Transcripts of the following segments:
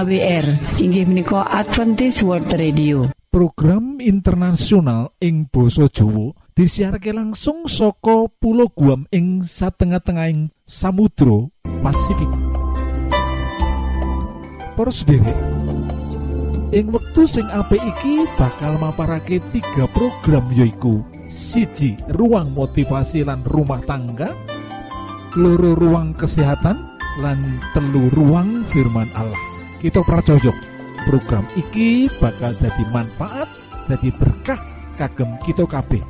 AWR inggih menika Adventist World Radio. Program internasional ing Boso Jowo disiharke langsung soko pulau Guam ing satengah-tengahing Samudro Pasifik. Sendiri ing wektu sing apik iki bakal maparake tiga program yoiku siji ruang motivasi lan rumah tangga loro ruang kesehatan lan telu ruang firman Allah kita pracojok program iki bakal jadi manfaat jadi berkah kagem kita kabeh.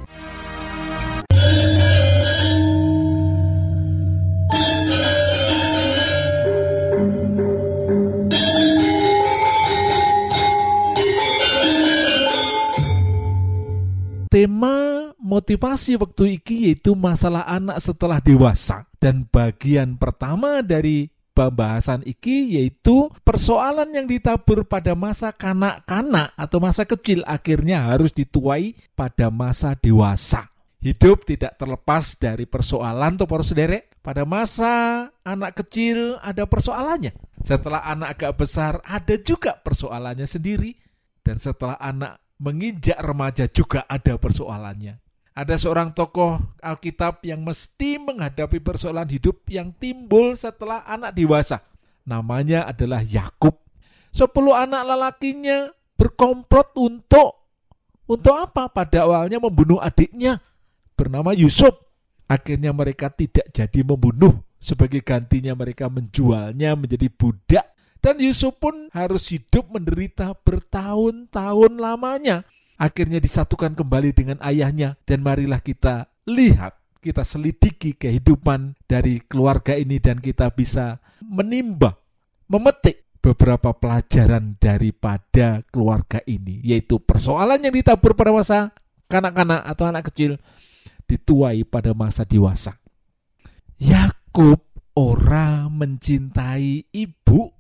Tema motivasi waktu iki yaitu masalah anak setelah dewasa dan bagian pertama dari pembahasan iki yaitu persoalan yang ditabur pada masa kanak-kanak atau masa kecil akhirnya harus dituai pada masa dewasa. Hidup tidak terlepas dari persoalan atau para sederek. Pada masa anak kecil ada persoalannya. Setelah anak agak besar ada juga persoalannya sendiri. Dan setelah anak menginjak remaja juga ada persoalannya. Ada seorang tokoh Alkitab yang mesti menghadapi persoalan hidup yang timbul setelah anak dewasa. Namanya adalah Yakub. Sepuluh anak lelakinya berkomplot untuk untuk apa? Pada awalnya membunuh adiknya bernama Yusuf. Akhirnya mereka tidak jadi membunuh. Sebagai gantinya mereka menjualnya menjadi budak dan Yusuf pun harus hidup menderita bertahun-tahun lamanya. Akhirnya disatukan kembali dengan ayahnya dan marilah kita lihat, kita selidiki kehidupan dari keluarga ini dan kita bisa menimba, memetik beberapa pelajaran daripada keluarga ini, yaitu persoalan yang ditabur pada masa kanak-kanak atau anak kecil dituai pada masa dewasa. Yakub ora mencintai ibu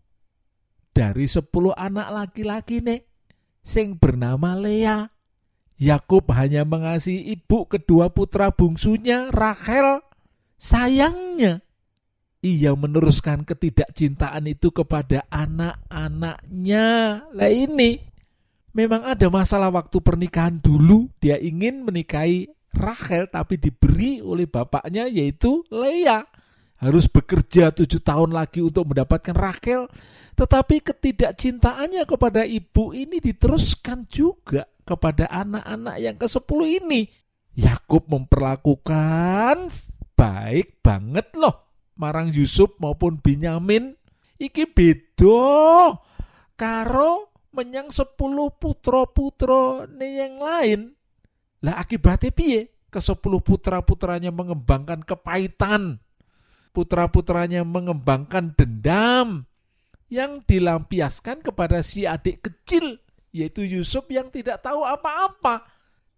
dari sepuluh anak laki-laki nek sing bernama Lea. Yakub hanya mengasihi ibu kedua putra bungsunya Rachel. Sayangnya, ia meneruskan ketidakcintaan itu kepada anak-anaknya. Lah ini, memang ada masalah waktu pernikahan dulu. Dia ingin menikahi Rachel tapi diberi oleh bapaknya yaitu Lea harus bekerja tujuh tahun lagi untuk mendapatkan Rachel. Tetapi ketidakcintaannya kepada ibu ini diteruskan juga kepada anak-anak yang ke sepuluh ini. Yakub memperlakukan baik banget loh marang Yusuf maupun Binyamin. Iki bedo karo menyang sepuluh putra-putra yang lain. Lah akibatnya piye? Ke sepuluh putra-putranya mengembangkan kepahitan putra-putranya mengembangkan dendam yang dilampiaskan kepada si adik kecil yaitu Yusuf yang tidak tahu apa-apa.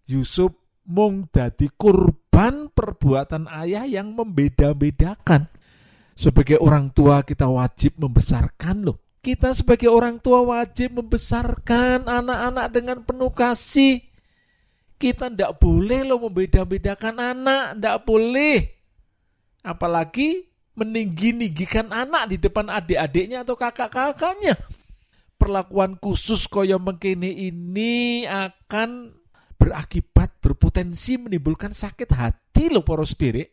Yusuf mung dadi kurban perbuatan ayah yang membeda-bedakan. Sebagai orang tua kita wajib membesarkan loh. Kita sebagai orang tua wajib membesarkan anak-anak dengan penuh kasih. Kita tidak boleh loh membeda-bedakan anak, tidak boleh. Apalagi meninggi-ninggikan anak di depan adik-adiknya atau kakak-kakaknya. Perlakuan khusus koyo mengkini ini akan berakibat berpotensi menimbulkan sakit hati loh poros sendiri.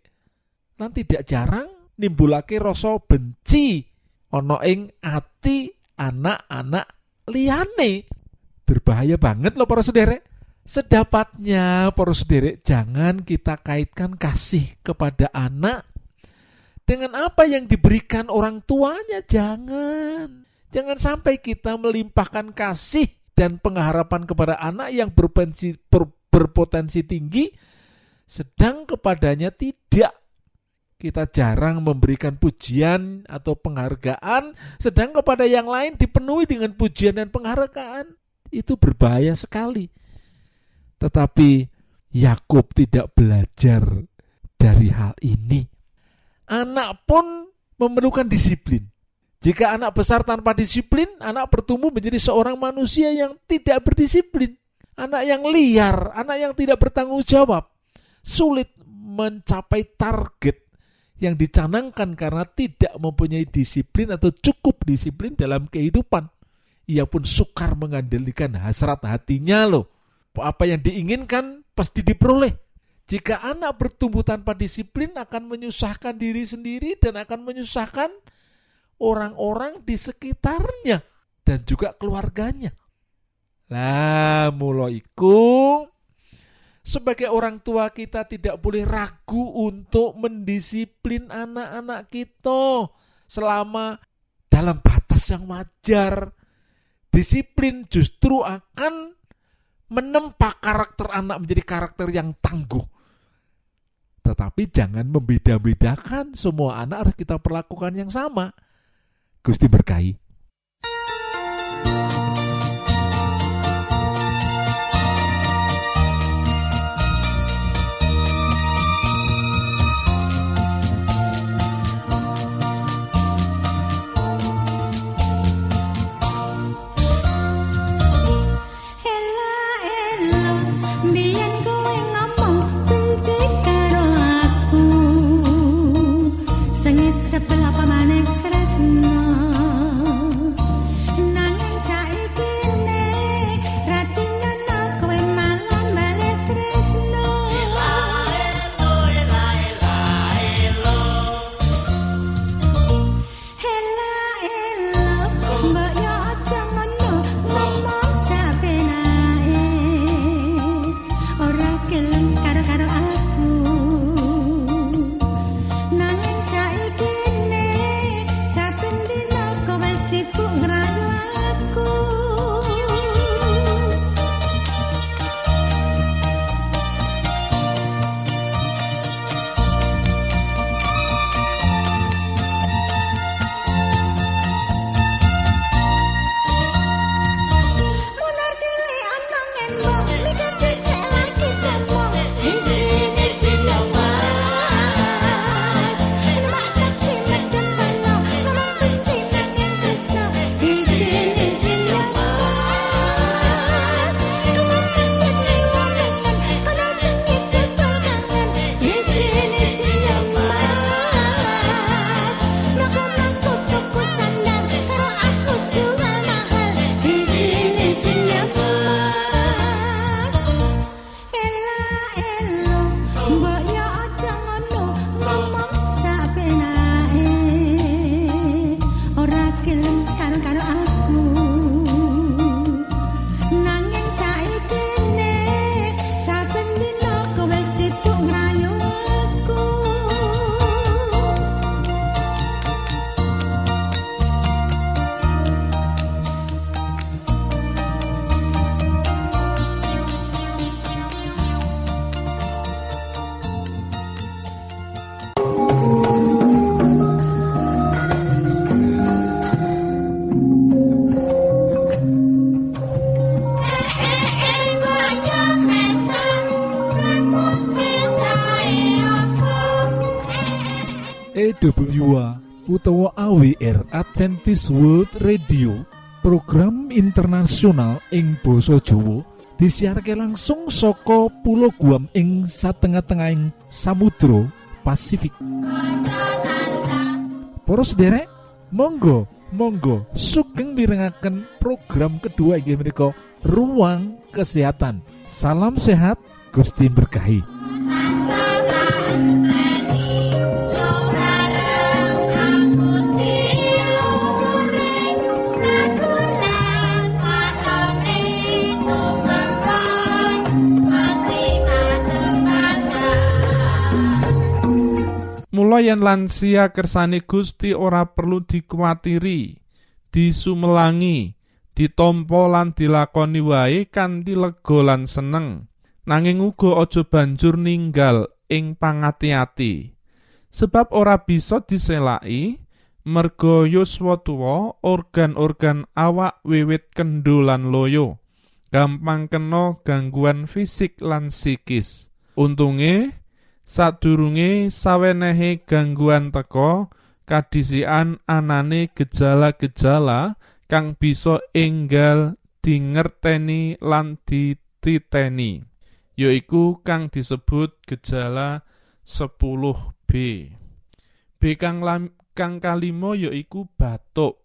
Nanti tidak jarang nimbulake rasa benci ono ing ati anak-anak liane. Berbahaya banget loh poros sendiri. Sedapatnya poros sendiri jangan kita kaitkan kasih kepada anak dengan apa yang diberikan orang tuanya. Jangan. Jangan sampai kita melimpahkan kasih dan pengharapan kepada anak yang berpotensi, ber, berpotensi tinggi, sedang kepadanya tidak. Kita jarang memberikan pujian atau penghargaan, sedang kepada yang lain dipenuhi dengan pujian dan penghargaan. Itu berbahaya sekali. Tetapi Yakub tidak belajar dari hal ini anak pun memerlukan disiplin. Jika anak besar tanpa disiplin, anak bertumbuh menjadi seorang manusia yang tidak berdisiplin. Anak yang liar, anak yang tidak bertanggung jawab. Sulit mencapai target yang dicanangkan karena tidak mempunyai disiplin atau cukup disiplin dalam kehidupan. ia pun sukar mengandalkan hasrat hatinya loh. Apa yang diinginkan pasti diperoleh. Jika anak bertumbuh tanpa disiplin akan menyusahkan diri sendiri dan akan menyusahkan orang-orang di sekitarnya dan juga keluarganya. Lah, mulai iku sebagai orang tua kita tidak boleh ragu untuk mendisiplin anak-anak kita selama dalam batas yang wajar. Disiplin justru akan menempa karakter anak menjadi karakter yang tangguh. Tetapi jangan membeda-bedakan semua anak harus kita perlakukan yang sama. Gusti berkahi. Adventist World Radio program internasional ing Boso Jowo disiharke langsung soko pulau Guam ing satengah-tengahing Samudro Pasifik. Poros derek Monggo Monggo sugeng mirengaken program kedua inggih ruang kesehatan. Salam sehat Gusti berkahi yen lansia kersane Gusti ora perlu dikuatiri, disumelangi, ditompo lan dilakoni wae kanthi lega lan seneng. Nanging uga aja banjur ninggal ing pangati-ati. Sebab ora bisa diselaki merga yuswa tuwa organ-organ awak wiwit kendho lan loyo. Gampang kena gangguan fisik lan psikis. Untunge sadurunge sawenehe gangguan teka kadisian anane gejala-gejala kang bisa enggal dingerteni lan dititeni yaiku kang disebut gejala 10B B. Kang, lam, kang kalimo yaiku batuk.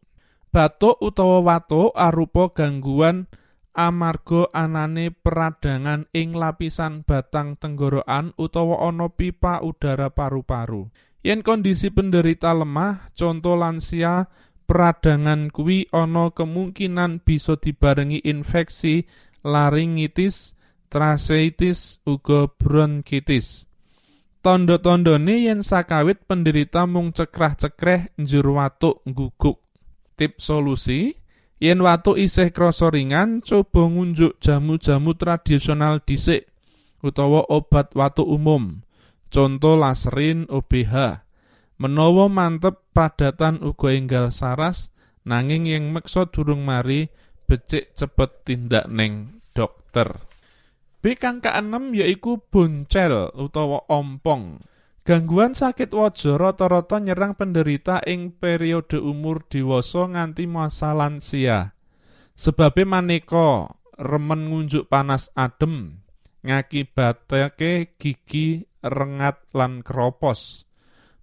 Batuk utawa watuk arupa gangguan amarga anane peradangan ing lapisan batang tenggorokan utawa ana pipa udara paru-paru. Yen kondisi penderita lemah, contoh lansia, peradangan kuwi ana kemungkinan bisa dibarengi infeksi laringitis, tracheitis, uga bronkitis. Tondo-tondone yen sakawit penderita mung cekrah-cekreh njur watuk guguk. Tip solusi, yen watuk isih krasa ringan, coba ngunjuk jamu-jamu tradisional dhisik utawa obat watuk umum. Conto laserin OBH. Menawa mantep padatan uga enggal saras, nanging yang meksa durung mari becik cepet tindak neng dokter. B kang keenem yaiku boncel utawa ompong. Gangguan sakit waja rata-rata nyerang penderita ing periode umur dewasa nganti masa lansia. Sebabe maneka remen ngunjuk panas adem, ngakibatake gigi rengat lan kropos.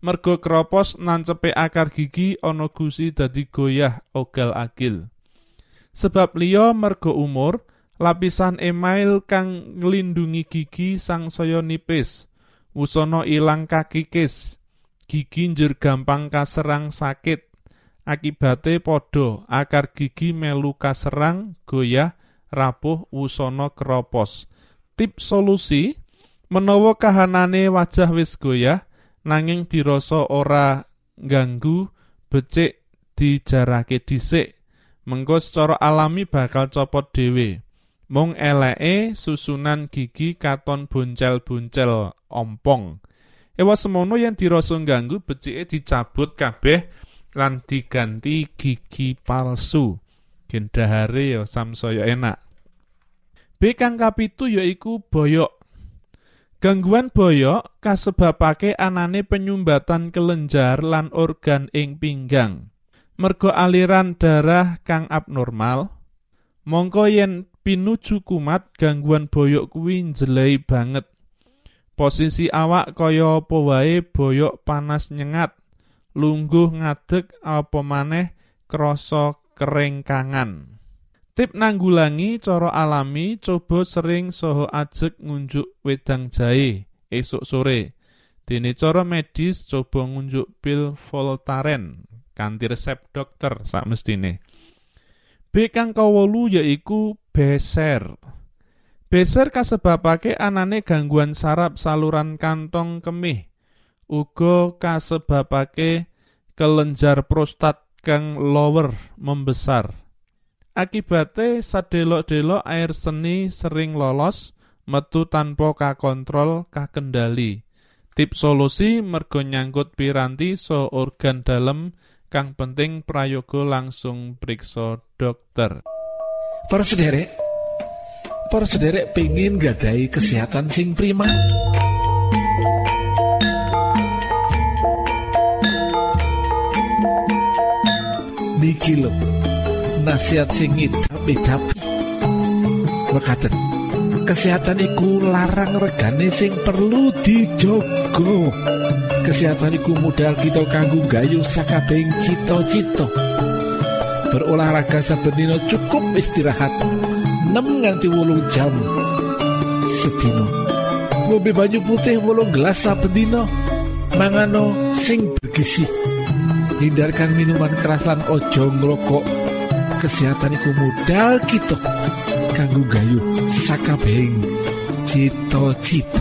Mergo kropos nancepe akar gigi ana gusi dadi goyah ogal-agil. Sebab liya mergo umur, lapisan email kang nglindungi gigi sangsaya nipis Wusono ilang kakikis, gigi njur gampang kaserang sakit. Akibate padha akar gigi melu kaserang, goyah, rapuh, wusono keropos. Tip solusi, menawa kahanane wajah wis goyah, nanging dirasa ora ganggu, becik dijarake dhisik. Mengko secara alami bakal copot dhewe. Mung eleke susunan gigi katon boncel-boncel ompong. Ewa semono yang dirasa ganggu becike dicabut kabeh lan diganti gigi palsu. Gendahare ya samsaya enak. B kang kapitu yaiku boyok. Gangguan boyok kasebabake anane penyumbatan kelenjar lan organ ing pinggang. Mergo aliran darah kang abnormal, mongko yen pinuju kumat gangguan boyok kuwi njelei banget. Posisi awak kaya apa wae boyok panas nyengat, lungguh ngadeg apa maneh krasa kerengkangan. Tip nanggulangi cara alami coba sering soho ajek ngunjuk wedang jahe esuk sore. Dene cara medis coba ngunjuk pil Voltaren kanthi resep dokter sak mestine. B kang kawolu yaiku beser. Beser kasebabake anane gangguan saraf saluran kantong kemih. Uga kasebabake kelenjar prostat kang lower membesar. Akibate sadelok-delok air seni sering lolos metu tanpa kakontrol kakendali. Tip solusi mergo nyangkut piranti so organ dalem kang penting prayoga langsung periksa dokter. Para sederek, para sederek pengen gadai kesehatan sing prima. Niki lho, nasihat singit tapi tapi berkata kesehatan iku larang regane sing perlu dijogo kesehatan iku modal kita kanggo gayu sakabeng cito-cito berolahraga saben cukup istirahat. 6 nganti wolung jam. Sedino ngombe banyu putih wolung gelas saben dino mangano sing bergizi. Hindarkan minuman keras lan ojo ngrokok. Kesehatan iku modal kita kanggo gayu sakabeng cito-cito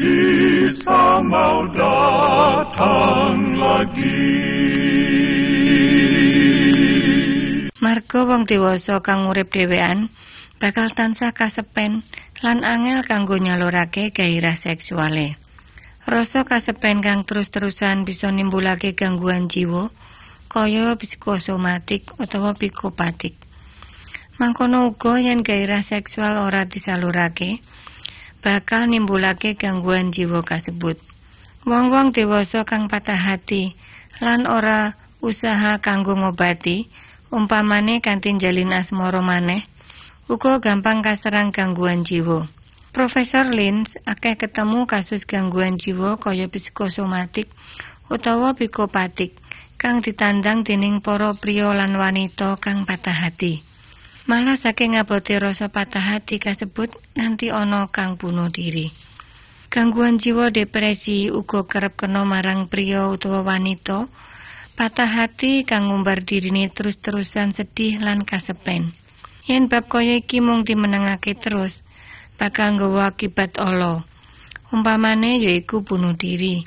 Isa mau datang lagi. Marga wong dewasa kang urip dhewean bakal tansah kasepen lan angel kanggo nyalurake gairah seksuale. Rasa kasepen kang terus-terusan bisa nimbulake gangguan jiwa kaya psikosomatik utawa psikopatik. Mangkono uga yen gairah seksual ora disalurake, bakal nimbulake gangguan jiwa kasebut. Wong-wong dewasa kang patah hati lan ora usaha kanggo ngobati, umpamane kanthi jalin asmara maneh, uga gampang kaserang gangguan jiwa. Profesor Lins akeh ketemu kasus gangguan jiwa kaya psikosomatik utawa psikopatik kang ditandang dening para priya lan wanita kang patah hati. Malah saking abote rasa patah hati kasebut nanti ana kang bunuh diri. Gangguan jiwa depresi uga kerep kena marang priya utawa wanita patah hati kang ngumbar dirine terus-terusan sedih lan kasepen. Yen bab kaya iki mung dimenengake terus, bakal nggawa akibat ala. Umpamane yaiku bunuh diri.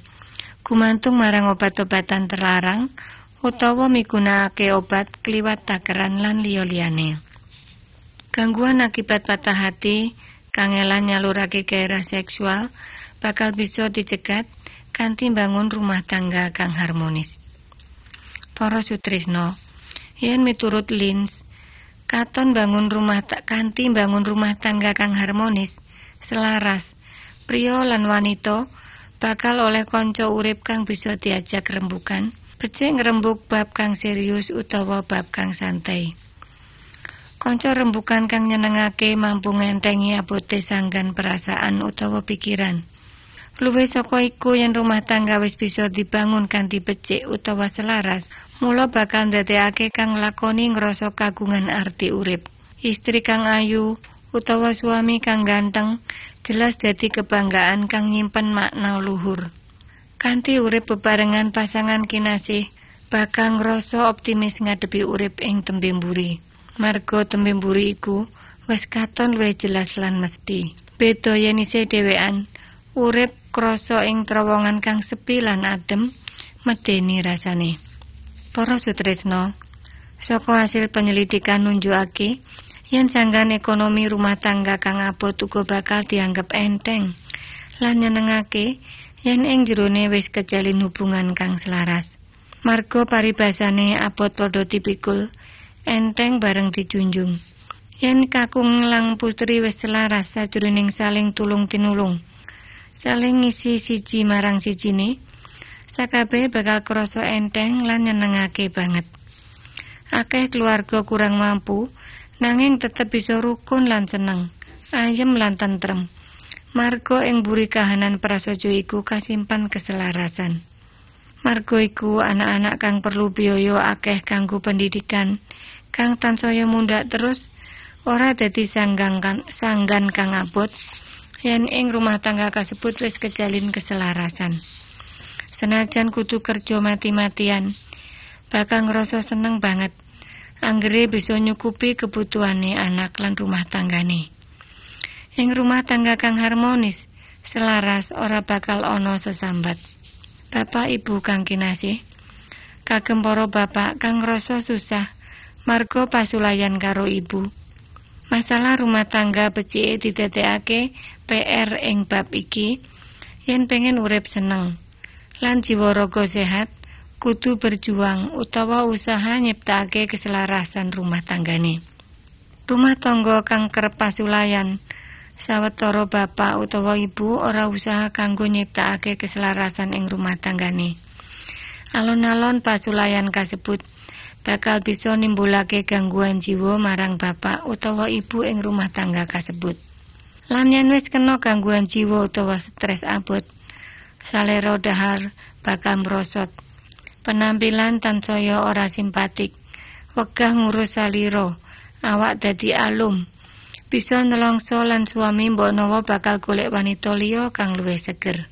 Gumantung marang obat-obatan terlarang utawa migunakake obat kliwat takeran lan liya-liyane. Gangguan akibat patah hati, kangelan nyalurake gairah seksual bakal bisa dicegat kanthi bangun rumah tangga kang harmonis. Para sutrisno, yen miturut Lins, katon bangun rumah tak kanthi bangun rumah tangga kang harmonis, selaras, pria lan wanita bakal oleh kanca urip kang bisa diajak rembukan, becik ngrembug bab kang serius utawa bab kang santai. Kanca rembukan kang nyenengake mampu ngentengi abote sanggan perasaan utawa pikiran. Luwih saka iku yen rumah tangga wis bisa dibangun kanthi becik utawa selaras, mula bakal ndadekake kang lakoni ngrasa kagungan arti urip. Istri kang ayu utawa suami kang ganteng jelas dadi kebanggaan kang nyimpen makna luhur. Kanthi urip bebarengan pasangan kinasih, bakal ngrasa optimis ngadepi urip ing tembe mburi. Marga tembe mburi iku wis katon luwih jelas lan mesti. Beda yen isih dhewean, urip krasa ing terowongan kang sepi lan adem, medeni rasane. Para sutresno, saka hasil penyelidikan nunjukake yen sanggan ekonomi rumah tangga kang abot uga bakal dianggap enteng lan nyenengake yen ing jerone wis kejalin hubungan kang selaras. Marga paribasane abot padha tipikul enteng bareng dijunjung. Yen kakung lang putri wis selaras sajroning saling tulung tinulung, saling ngisi siji marang sijine, sakabeh bakal krasa enteng lan nyenengake banget. Akeh keluarga kurang mampu, nanging tetep bisa rukun lan seneng, ayem lan tentrem. Marga ing buri kahanan prasaja iku kasimpan keselarasan. Marga iku anak-anak kang perlu biaya akeh kanggo pendidikan, kang tansaya mundhak terus ora dadi sanggan kan, sanggan kang abot yen ing rumah tangga kasebut wis kejalin keselarasan. Senajan kudu kerja mati-matian, bakal ngerasa seneng banget. Anggere bisa nyukupi kebutuhane anak lan rumah tanggane. Ing rumah tangga kang harmonis, selaras ora bakal ana sesambat. Bapak Ibu kang kinasih, kagem para bapak kang ngrasa susah marga pasulayan karo ibu. Masalah rumah tangga becike didadekake PR ing bab iki yen pengen urip seneng lan jiwa raga sehat kudu berjuang utawa usaha nyiptake keselarasan rumah tanggane. Rumah tangga kang kerep pasulayan sawetara bapak utawa ibu ora usaha kanggo nyiptakake keselarasan ing rumah tanggane. Alon-alon pasulayan kasebut bakal bisa nimbulake gangguan jiwa marang bapak utawa ibu ing rumah tangga kasebut. Lan yen wis kena gangguan jiwa utawa stres abot, salero dahar bakal merosot. Penampilan tansaya ora simpatik, wegah ngurus saliro, awak dadi alum. Bisa nelongso lan suami mbok nawa bakal golek wanita liya kang luwih seger.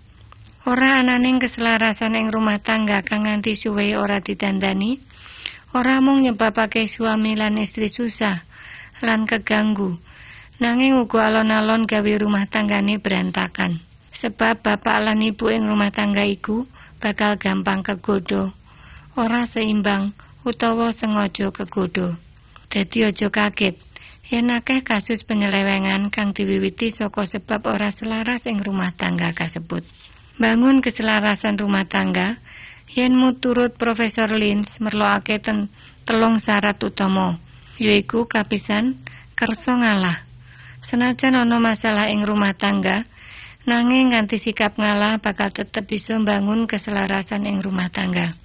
Ora ananing keselarasan ing rumah tangga kang nganti suwe ora ditandani, ora mung nyebabake suami lan istri susah lan keganggu, nanging uga alon-alon gawe rumah tanggane berantakan. Sebab bapak lan ibu ing rumah tangga iku bakal gampang kegodo, ora seimbang utawa sengaja kegodo. Dadi aja kaget yen akeh kasus penyelewengan kang diwiwiti saka sebab ora selaras ing rumah tangga kasebut. Bangun keselarasan rumah tangga yen turut Profesor Lins merloake ten telung syarat utama yaiku kapisan kersa ngalah. Senajan ana masalah ing rumah tangga, nanging nganti sikap ngalah bakal tetep bisa bangun keselarasan ing rumah tangga.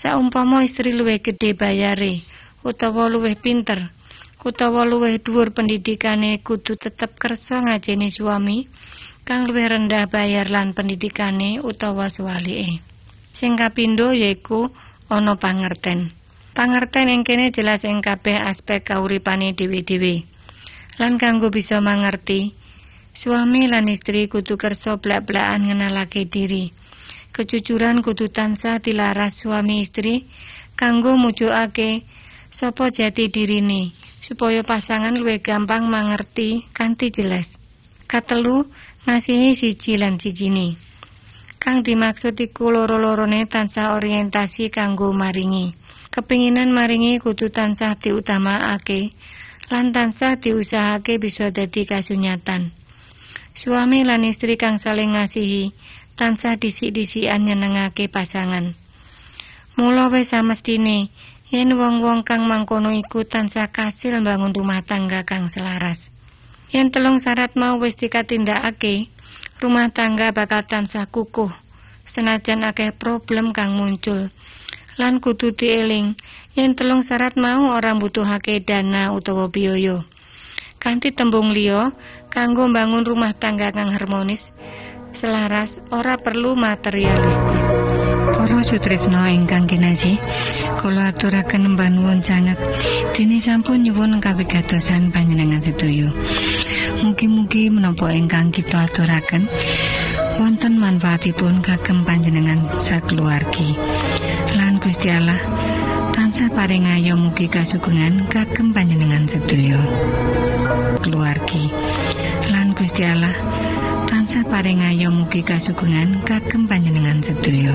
Saumpama istri luwih gede bayare utawa luwih pinter, utawa luwih dhuwur pendidikane kudu tetep kersa ngajeni suami kang luwih rendah bayar lan pendidikane utawa suwalike. Sing kapindho yaiku ana pangerten. Pangerten ing kene jelas ing kabeh aspek kauripane dhewe-dhewe. Lan kanggo bisa mangerti, suami lan istri kudu kersa blak-blakan ngenalake diri. Kejujuran kudu tansah dilaras suami istri kanggo mujukake sapa jati dirine supaya pasangan luwih gampang mangerti kanthi jelas. Katelu ngasihi siji lan sijine. Kang dimaksud iku loro-lorone tansah orientasi kanggo maringi. Kepinginan maringi kudu tansah diutamakake lan tansah diusahake bisa dadi kasunyatan. Suami lan istri kang saling ngasihi tansah disik-disikan nyenengake pasangan. Mula wis samestine yen wong-wong kang mangkono iku tansah kasil bangun rumah tangga kang selaras. Yen telung syarat mau wis dikatindakake, rumah tangga bakal tansah kukuh. Senajan akeh problem kang muncul. Lan kudu dieling, yen telung syarat mau orang butuhake dana utawa biaya. Kanthi tembung liya, kanggo bangun rumah tangga kang harmonis, selaras ora perlu materialistis. Para sutresna ingkang kinasih, kula aturaken mbanuwun sanget dene sampun nyuwun kawigatosan panjenengan sedaya. Mugi-mugi menapa ingkang kita aturaken wonten manfaatipun kagem panjenengan sakeluargi. Lan Gusti Allah tansah paring ayo mugi kasugengan kagem panjenengan sedaya. Keluargi. Lan Gusti Allah tansah paring ayo mugi kasugengan kagem panjenengan sedaya.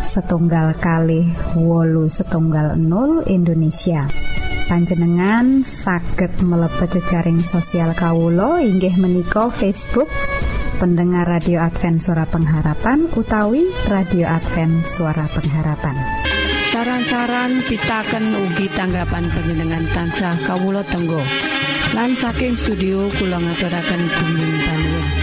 setunggal kali wolu setunggal 0 Indonesia. Panjenengan saged mlebet jejaring sosial Kawulo inggih menika Facebook pendengar radio Advent suara pengharapan utawi radio Advent suara pengharapan. Saran-saran pitaken ugi tanggapan panjenengan tansah kawulo tenggo. Lan saking studio kula ngaturaken bumi panuwun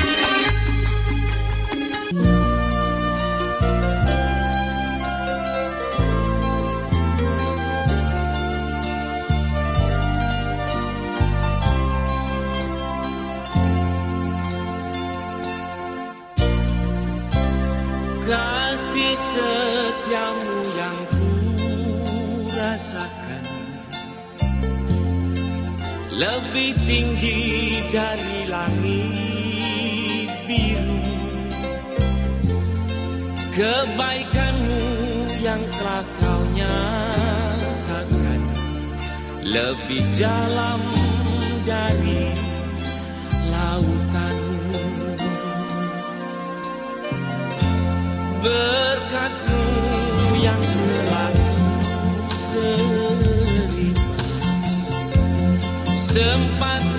lebih tinggi dari langit biru. Kebaikanmu yang telah kau nyatakan Lebih dalam dari lautan, Berkatmu yang telah terima. Semua pan.